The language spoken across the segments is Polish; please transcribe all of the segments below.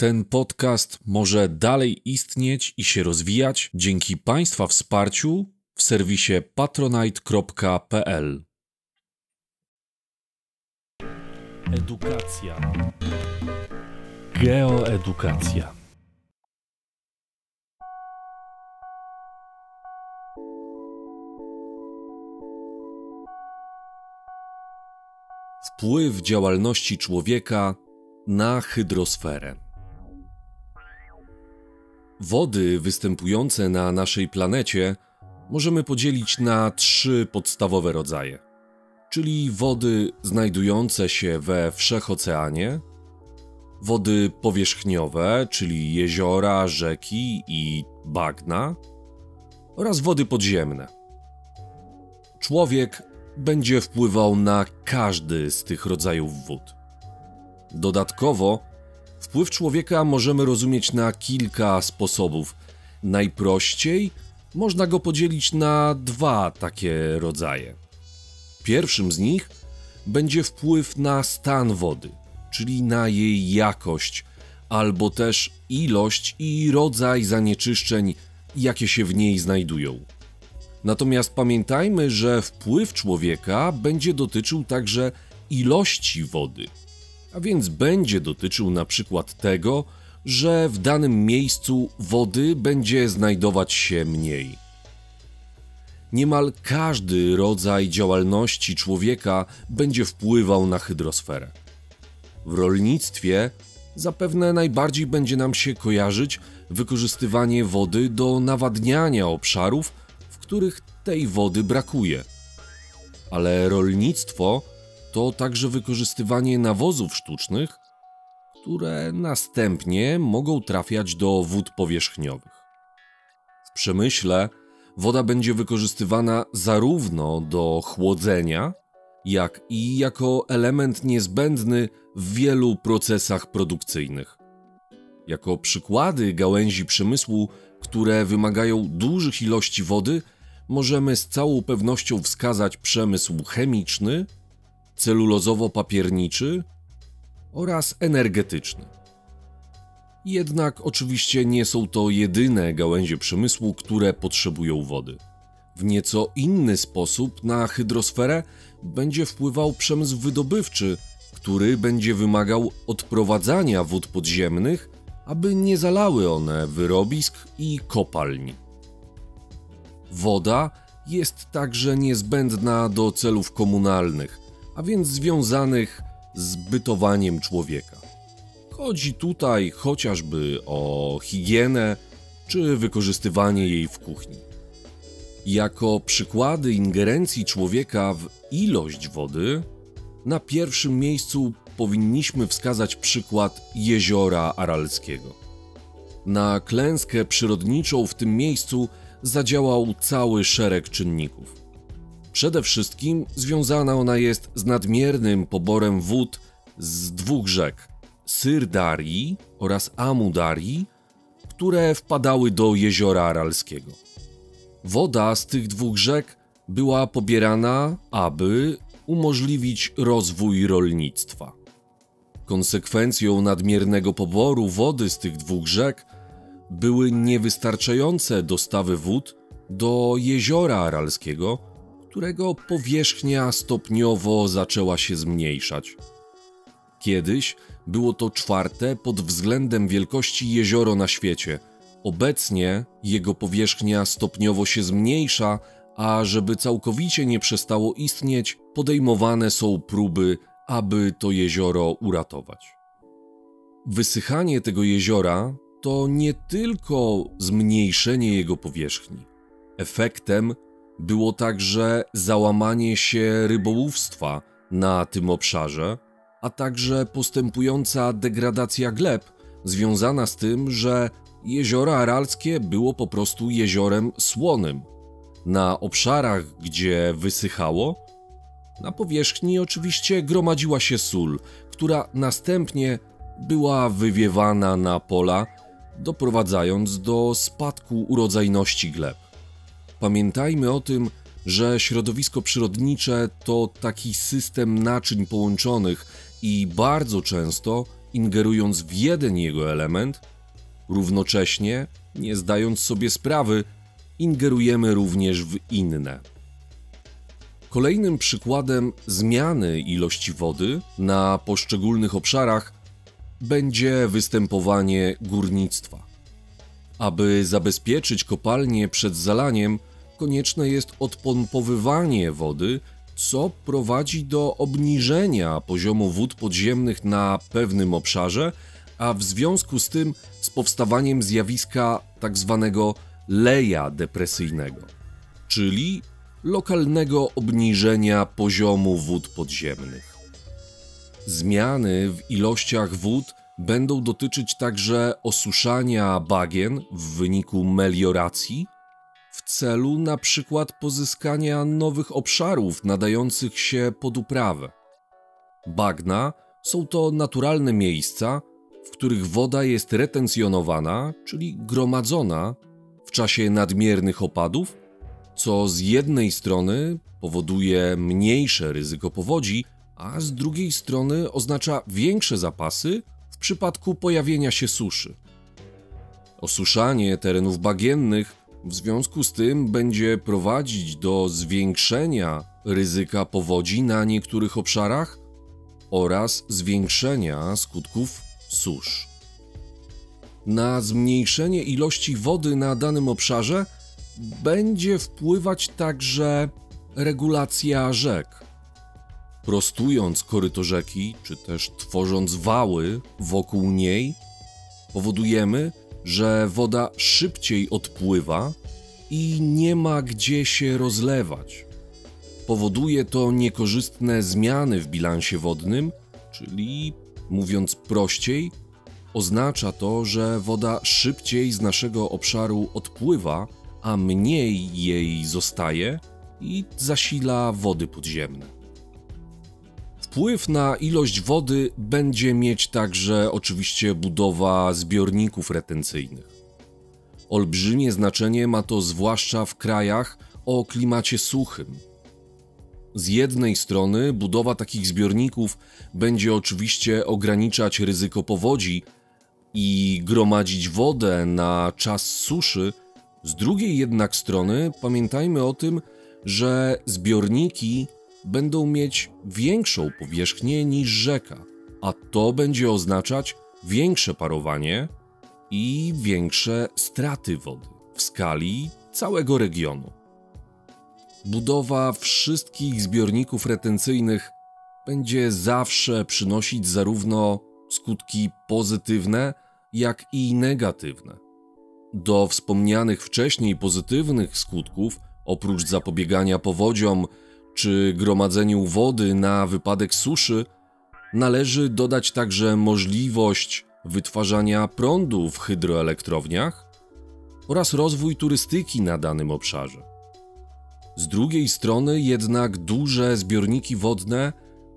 Ten podcast może dalej istnieć i się rozwijać dzięki Państwa wsparciu w serwisie patronite.pl. Edukacja. Geoedukacja. Wpływ działalności człowieka na hydrosferę. Wody występujące na naszej planecie możemy podzielić na trzy podstawowe rodzaje, czyli wody znajdujące się we wszechoceanie, wody powierzchniowe, czyli jeziora, rzeki i bagna, oraz wody podziemne. Człowiek będzie wpływał na każdy z tych rodzajów wód. Dodatkowo, wpływ człowieka możemy rozumieć na kilka sposobów. Najprościej można go podzielić na dwa takie rodzaje. Pierwszym z nich będzie wpływ na stan wody, czyli na jej jakość, albo też ilość i rodzaj zanieczyszczeń, jakie się w niej znajdują. Natomiast pamiętajmy, że wpływ człowieka będzie dotyczył także ilości wody, a więc będzie dotyczył na przykład tego, że w danym miejscu wody będzie znajdować się mniej. Niemal każdy rodzaj działalności człowieka będzie wpływał na hydrosferę. W rolnictwie zapewne najbardziej będzie nam się kojarzyć wykorzystywanie wody do nawadniania obszarów, których tej wody brakuje. Ale rolnictwo to także wykorzystywanie nawozów sztucznych, które następnie mogą trafiać do wód powierzchniowych. W przemyśle woda będzie wykorzystywana zarówno do chłodzenia, jak i jako element niezbędny w wielu procesach produkcyjnych. Jako przykłady gałęzi przemysłu, które wymagają dużych ilości wody, możemy z całą pewnością wskazać przemysł chemiczny, celulozowo-papierniczy oraz energetyczny. Jednak oczywiście nie są to jedyne gałęzie przemysłu, które potrzebują wody. W nieco inny sposób na hydrosferę będzie wpływał przemysł wydobywczy, który będzie wymagał odprowadzania wód podziemnych, aby nie zalały one wyrobisk i kopalni. Woda jest także niezbędna do celów komunalnych, a więc związanych z bytowaniem człowieka. Chodzi tutaj chociażby o higienę czy wykorzystywanie jej w kuchni. Jako przykłady ingerencji człowieka w ilość wody, na pierwszym miejscu powinniśmy wskazać przykład jeziora Aralskiego. Na klęskę przyrodniczą w tym miejscu zadziałał cały szereg czynników. Przede wszystkim związana ona jest z nadmiernym poborem wód z dwóch rzek Syrdarii oraz Amudarii, które wpadały do jeziora Aralskiego. Woda z tych dwóch rzek była pobierana, aby umożliwić rozwój rolnictwa. Konsekwencją nadmiernego poboru wody z tych dwóch rzek były niewystarczające dostawy wód do jeziora Aralskiego, którego powierzchnia stopniowo zaczęła się zmniejszać. Kiedyś było to czwarte pod względem wielkości jezioro na świecie. Obecnie jego powierzchnia stopniowo się zmniejsza, a żeby całkowicie nie przestało istnieć, podejmowane są próby, aby to jezioro uratować. Wysychanie tego jeziora to nie tylko zmniejszenie jego powierzchni. Efektem było także załamanie się rybołówstwa na tym obszarze, a także postępująca degradacja gleb, związana z tym, że jezioro aralskie było po prostu jeziorem słonym. Na obszarach, gdzie wysychało, na powierzchni oczywiście gromadziła się sól, która następnie była wywiewana na pola doprowadzając do spadku urodzajności gleb. Pamiętajmy o tym, że środowisko przyrodnicze to taki system naczyń połączonych i bardzo często ingerując w jeden jego element, równocześnie, nie zdając sobie sprawy, ingerujemy również w inne. Kolejnym przykładem zmiany ilości wody na poszczególnych obszarach będzie występowanie górnictwa. Aby zabezpieczyć kopalnię przed zalaniem, konieczne jest odpompowywanie wody, co prowadzi do obniżenia poziomu wód podziemnych na pewnym obszarze, a w związku z tym z powstawaniem zjawiska tzw. Tak leja depresyjnego, czyli lokalnego obniżenia poziomu wód podziemnych. Zmiany w ilościach wód będą dotyczyć także osuszania bagien w wyniku melioracji w celu na przykład pozyskania nowych obszarów nadających się pod uprawę. Bagna są to naturalne miejsca, w których woda jest retencjonowana, czyli gromadzona w czasie nadmiernych opadów, co z jednej strony powoduje mniejsze ryzyko powodzi, a z drugiej strony oznacza większe zapasy w przypadku pojawienia się suszy. Osuszanie terenów bagiennych w związku z tym będzie prowadzić do zwiększenia ryzyka powodzi na niektórych obszarach oraz zwiększenia skutków susz. Na zmniejszenie ilości wody na danym obszarze będzie wpływać także regulacja rzek. Prostując koryto rzeki, czy też tworząc wały wokół niej, powodujemy, że woda szybciej odpływa i nie ma gdzie się rozlewać. Powoduje to niekorzystne zmiany w bilansie wodnym, czyli mówiąc prościej, oznacza to, że woda szybciej z naszego obszaru odpływa, a mniej jej zostaje i zasila wody podziemne. Wpływ na ilość wody będzie mieć także oczywiście budowa zbiorników retencyjnych. Olbrzymie znaczenie ma to zwłaszcza w krajach o klimacie suchym. Z jednej strony budowa takich zbiorników będzie oczywiście ograniczać ryzyko powodzi i gromadzić wodę na czas suszy, z drugiej jednak strony pamiętajmy o tym, że zbiorniki będą mieć większą powierzchnię niż rzeka, a to będzie oznaczać większe parowanie i większe straty wody w skali całego regionu. Budowa wszystkich zbiorników retencyjnych będzie zawsze przynosić zarówno skutki pozytywne, jak i negatywne. Do wspomnianych wcześniej pozytywnych skutków, oprócz zapobiegania powodziom, czy gromadzeniu wody na wypadek suszy, należy dodać także możliwość wytwarzania prądu w hydroelektrowniach oraz rozwój turystyki na danym obszarze. Z drugiej strony jednak duże zbiorniki wodne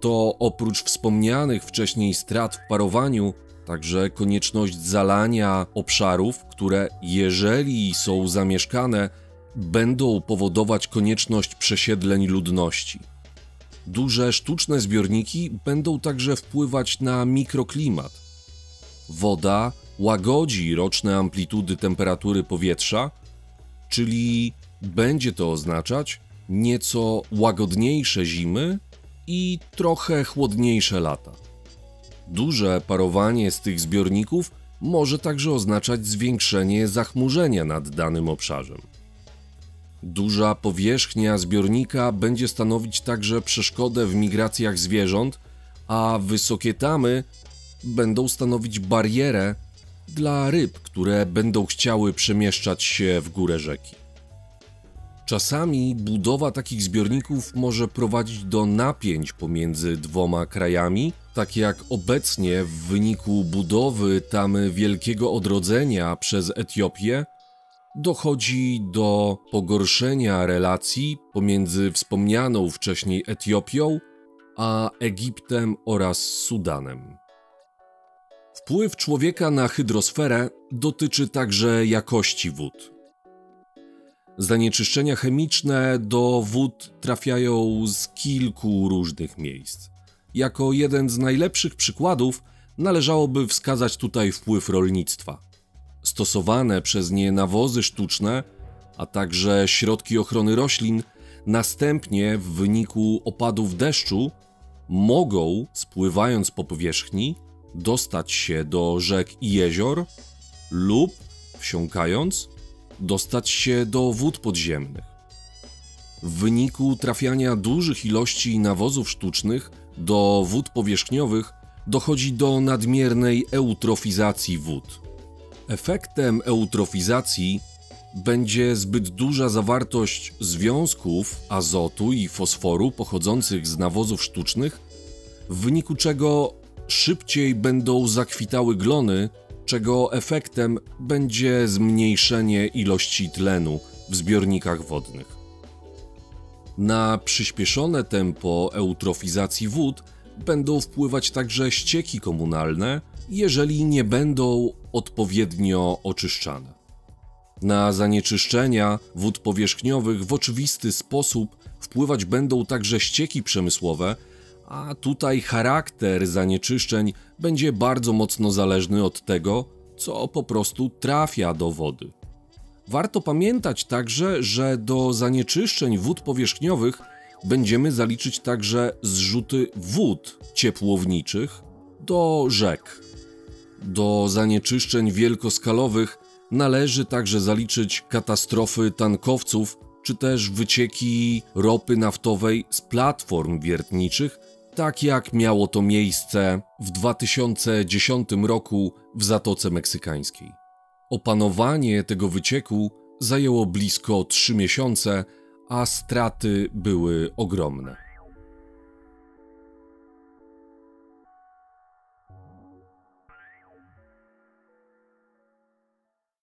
to oprócz wspomnianych wcześniej strat w parowaniu, także konieczność zalania obszarów, które jeżeli są zamieszkane, będą powodować konieczność przesiedleń ludności. Duże sztuczne zbiorniki będą także wpływać na mikroklimat. Woda łagodzi roczne amplitudy temperatury powietrza, czyli będzie to oznaczać nieco łagodniejsze zimy i trochę chłodniejsze lata. Duże parowanie z tych zbiorników może także oznaczać zwiększenie zachmurzenia nad danym obszarem. Duża powierzchnia zbiornika będzie stanowić także przeszkodę w migracjach zwierząt, a wysokie tamy będą stanowić barierę dla ryb, które będą chciały przemieszczać się w górę rzeki. Czasami budowa takich zbiorników może prowadzić do napięć pomiędzy dwoma krajami, tak jak obecnie w wyniku budowy tamy Wielkiego Odrodzenia przez Etiopię dochodzi do pogorszenia relacji pomiędzy wspomnianą wcześniej Etiopią a Egiptem oraz Sudanem. Wpływ człowieka na hydrosferę dotyczy także jakości wód. Zanieczyszczenia chemiczne do wód trafiają z kilku różnych miejsc. Jako jeden z najlepszych przykładów należałoby wskazać tutaj wpływ rolnictwa. Stosowane przez nie nawozy sztuczne, a także środki ochrony roślin, następnie w wyniku opadów deszczu mogą, spływając po powierzchni, dostać się do rzek i jezior lub, wsiąkając, dostać się do wód podziemnych. W wyniku trafiania dużych ilości nawozów sztucznych do wód powierzchniowych dochodzi do nadmiernej eutrofizacji wód. Efektem eutrofizacji będzie zbyt duża zawartość związków azotu i fosforu pochodzących z nawozów sztucznych, w wyniku czego szybciej będą zakwitały glony, czego efektem będzie zmniejszenie ilości tlenu w zbiornikach wodnych. Na przyspieszone tempo eutrofizacji wód będą wpływać także ścieki komunalne, jeżeli nie będą odpowiednio oczyszczane. Na zanieczyszczenia wód powierzchniowych w oczywisty sposób wpływać będą także ścieki przemysłowe, a tutaj charakter zanieczyszczeń będzie bardzo mocno zależny od tego, co po prostu trafia do wody. Warto pamiętać także, że do zanieczyszczeń wód powierzchniowych będziemy zaliczyć także zrzuty wód ciepłowniczych do rzek. Do zanieczyszczeń wielkoskalowych należy także zaliczyć katastrofy tankowców czy też wycieki ropy naftowej z platform wiertniczych, tak jak miało to miejsce w 2010 roku w Zatoce Meksykańskiej. Opanowanie tego wycieku zajęło blisko 3 miesiące, a straty były ogromne.